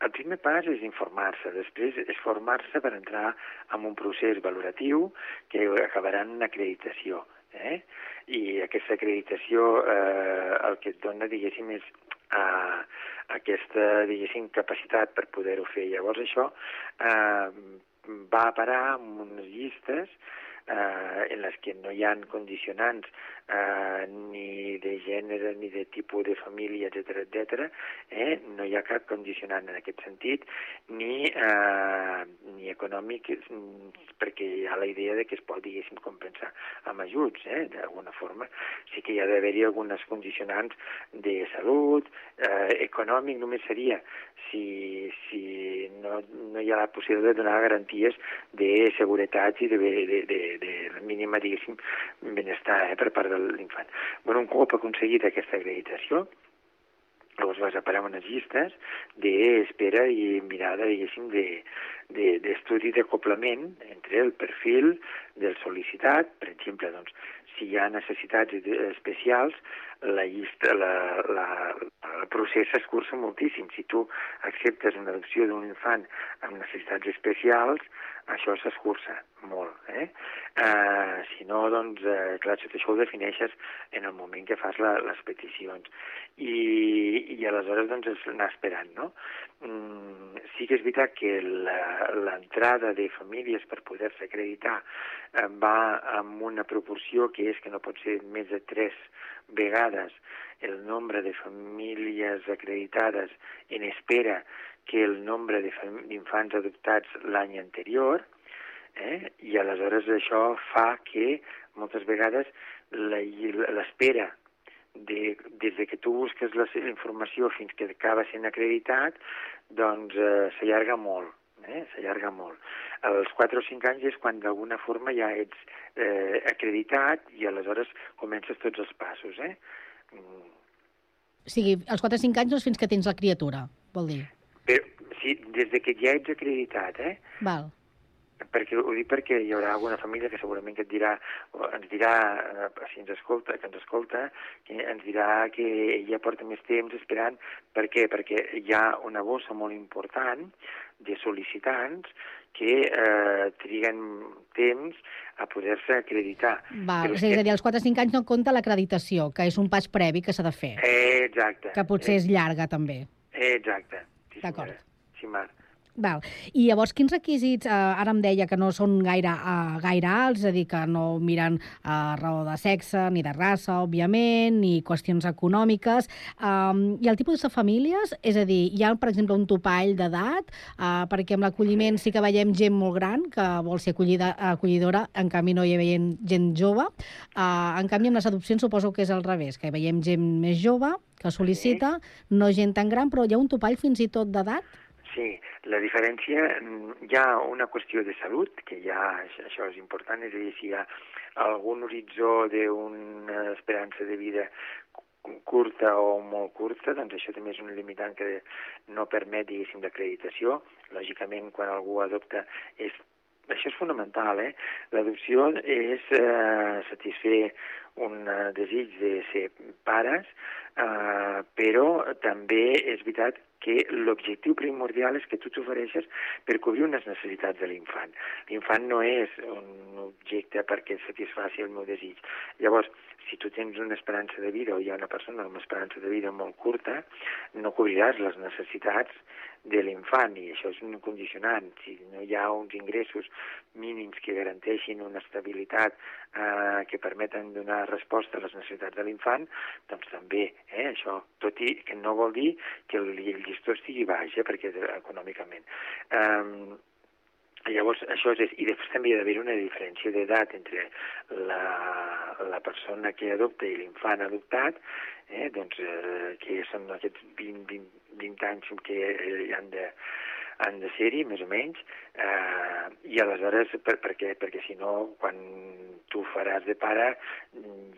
El primer pas és informar-se, després és formar-se per entrar en un procés valoratiu que acabarà en una acreditació. Eh? I aquesta acreditació eh, el que et dona, diguéssim, és eh, aquesta, diguéssim, capacitat per poder-ho fer. Llavors això eh, va a parar amb unes llistes eh, en les que no hi ha condicionants eh, ni de gènere, ni de tipus de família, etc etc. Eh? No hi ha cap condicionant en aquest sentit, ni, eh, ni econòmic, perquè hi ha la idea de que es pot, diguéssim, compensar amb ajuts, eh? d'alguna forma. Sí que hi ha d'haver-hi algunes condicionants de salut, eh, econòmic només seria si, si no, no hi ha la possibilitat de donar garanties de seguretat i de, de, de, de la mínima, diguéssim, benestar eh, per part de l'infant. Bueno, un cop aconseguit aquesta acreditació, llavors vas a parar unes llistes d'espera i mirada, diguéssim, de, de, d'estudi d'acoplament entre el perfil del sol·licitat, per exemple, doncs, si hi ha necessitats especials, la llista, la, la, el procés s'escurça moltíssim. Si tu acceptes una adopció d'un infant amb necessitats especials, això s'escurça molt. Eh? Uh, si no, doncs, uh, clar, això ho defineixes en el moment que fas la, les peticions. I, i aleshores, doncs, és anar esperant, no? Mm, sí que és veritat que l'entrada de famílies per poder-se acreditar eh, va amb una proporció que és que no pot ser més de tres vegades el nombre de famílies acreditades en espera que el nombre d'infants adoptats l'any anterior, eh? i aleshores això fa que moltes vegades l'espera de, des de que tu busques la informació fins que acaba sent acreditat, doncs eh, s'allarga molt, eh? s'allarga molt. Els 4 o 5 anys és quan d'alguna forma ja ets eh, acreditat i aleshores comences tots els passos. Eh? Mm, O sigui, als 4 o 5 anys no és fins que tens la criatura, vol dir. Però, sí, des de que ja ets acreditat, eh? Val. Perquè ho dic perquè hi haurà alguna família que segurament que et dirà, o ens dirà, eh, si ens escolta, que ens escolta, que ens dirà que ella porta més temps esperant. Per què? Perquè hi ha una bossa molt important de sol·licitants que eh, triguen temps a poder-se acreditar. Val, Però és a dir, als 4 o 5 anys no compta l'acreditació, que és un pas previ que s'ha de fer, Eh, exacte. que potser és llarga també. Eh, exacte. Sí, D'acord. Sí, Mar. Val. I llavors, quins requisits, eh, ara em deia que no són gaire, eh, gaire alts, és a dir, que no miren eh, raó de sexe, ni de raça, òbviament, ni qüestions econòmiques. Um, I el tipus de famílies, és a dir, hi ha, per exemple, un topall d'edat, eh, perquè amb l'acolliment sí que veiem gent molt gran que vol ser acollida, acollidora, en canvi no hi veiem gent jove. Uh, en canvi, amb les adopcions suposo que és al revés, que veiem gent més jove que sol·licita, no gent tan gran, però hi ha un topall fins i tot d'edat? Sí, la diferència, mm, hi ha una qüestió de salut, que ja això- és important, és a dir, si hi ha algun horitzó d'una esperança de vida cu- curta o molt curta, doncs això també és un limitant que no permet, diguéssim, l'acreditació. Lògicament, quan algú adopta, és, això és fonamental, eh? L'adopció és eh, satisfer un eh, desig de ser pares, eh, però també és veritat que l'objectiu primordial és que tu t'ofereixes per cobrir unes necessitats de l'infant. L'infant no és un objecte perquè satisfaci el meu desig. Llavors, si tu tens una esperança de vida o hi ha una persona amb una esperança de vida molt curta, no cobriràs les necessitats de l'infant i això és un condicionant. Si no hi ha uns ingressos mínims que garanteixin una estabilitat eh, que permeten donar resposta a les necessitats de l'infant, doncs també, eh, això, tot i que no vol dir que el, el llistó estigui baix, eh, perquè eh, econòmicament. Um, Llavors, això és, i després també hi ha d'haver una diferència d'edat entre la, la persona que adopta i l'infant adoptat, eh, doncs, eh, que són aquests 20, 20, 20 anys que eh, hi han de, han de ser-hi, més o menys, eh, i aleshores, per, perquè, perquè si no, quan tu faràs de pare,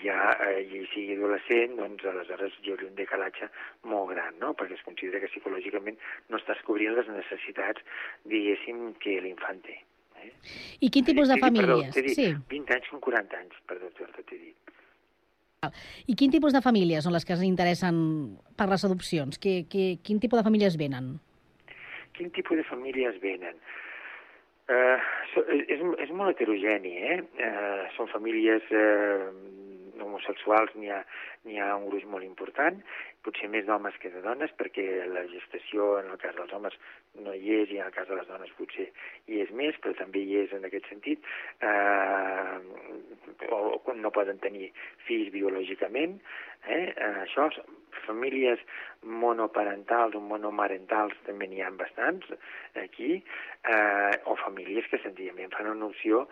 ja, eh, i sigui adolescent, doncs aleshores hi hauria un decalatge molt gran, no? perquè es considera que psicològicament no estàs cobrint les necessitats, diguéssim, que l'infant té. I quin tipus de perdó, famílies? t'he dit, Sí. 20 anys són 40 anys, perdó, Jordi, t'he dit. I quin tipus de famílies són les que ens interessen per les adopcions? Que, que, quin tipus de famílies venen? Quin tipus de famílies venen? Uh, és, és molt heterogeni, eh? Uh, són famílies uh, homosexuals, n'hi ha, ha un gruix molt important, potser més d'homes que de dones, perquè la gestació en el cas dels homes no hi és i en el cas de les dones potser hi és més, però també hi és en aquest sentit, eh, o quan no poden tenir fills biològicament, eh? això, famílies monoparentals o monomarentals també n'hi ha bastants aquí, eh, o famílies que senzillament fan una opció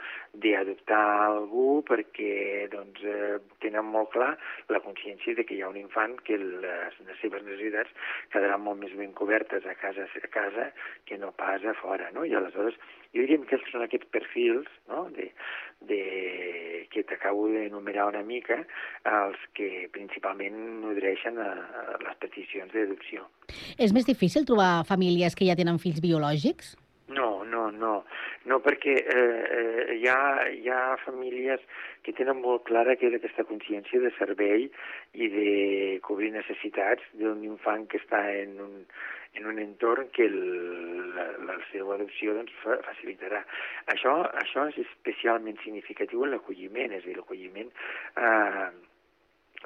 d'adoptar algú perquè doncs, eh, tenen molt clar la consciència de que hi ha un infant que les, les seves necessitats quedaran molt més ben cobertes a casa, a casa que no pas a fora, no? I aleshores jo diria que són aquests perfils no? de, de, que t'acabo d'enumerar una mica, els que principalment nodreixen a, a les peticions d'adopció. És més difícil trobar famílies que ja tenen fills biològics? No, no, no, no perquè eh, eh, hi, ha, hi ha famílies que tenen molt clara que és aquesta consciència de servei i de cobrir necessitats d'un infant que està en un, en un entorn que el, la, la seva adopció doncs, fa, facilitarà. Això, això és especialment significatiu en l'acolliment, és a dir, l'acolliment eh,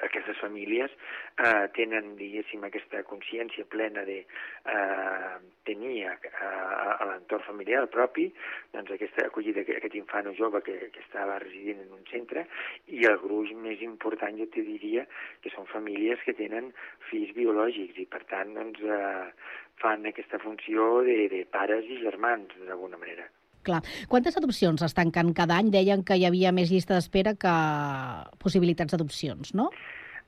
aquestes famílies eh, tenen, diguéssim, aquesta consciència plena de eh, tenir a, a, a l'entorn familiar propi doncs aquesta acollida, aquest infant o jove que, que estava residint en un centre i el gruix més important jo te diria que són famílies que tenen fills biològics i per tant doncs, eh, fan aquesta funció de, de pares i germans d'alguna manera. Clar. Quantes adopcions es tanquen cada any? Deien que hi havia més llista d'espera que possibilitats d'adopcions, no?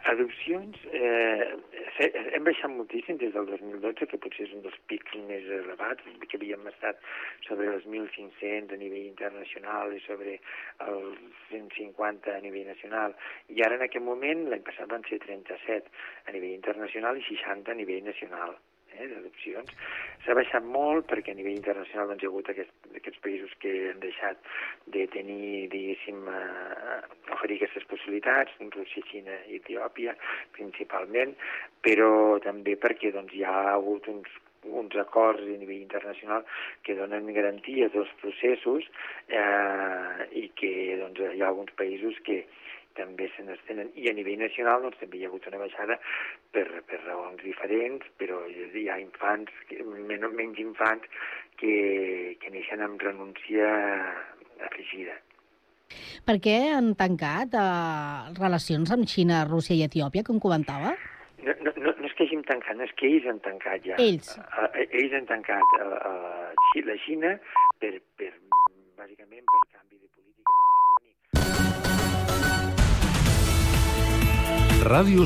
Adopcions, eh, hem baixat moltíssim des del 2012, que potser és un dels pics més elevats, que havíem estat sobre els 1.500 a nivell internacional i sobre els 150 a nivell nacional. I ara, en aquest moment, l'any passat van ser 37 a nivell internacional i 60 a nivell nacional. Eh, d'adopcions. S'ha baixat molt perquè a nivell internacional doncs, hi ha hagut aquest, aquests països que han deixat de tenir, diguéssim, eh, oferir aquestes possibilitats, Rússia, Xina i Etiòpia, principalment, però també perquè doncs, hi ha hagut uns uns acords a nivell internacional que donen garantia dels processos eh, i que doncs, hi ha alguns països que, també se n'estenen. I a nivell nacional doncs, també hi ha hagut una baixada per, per raons diferents, però hi ha infants, menys, menys infants, que, que neixen amb renúncia afegida. Per què han tancat eh, relacions amb Xina, Rússia i Etiòpia, com comentava? No, no, no, no és que hagin tancat, no és que ells han tancat ja. Ells. Uh, ells han tancat uh, uh, la Xina per, per, bàsicament per canvi de política del fill únic. Ràdio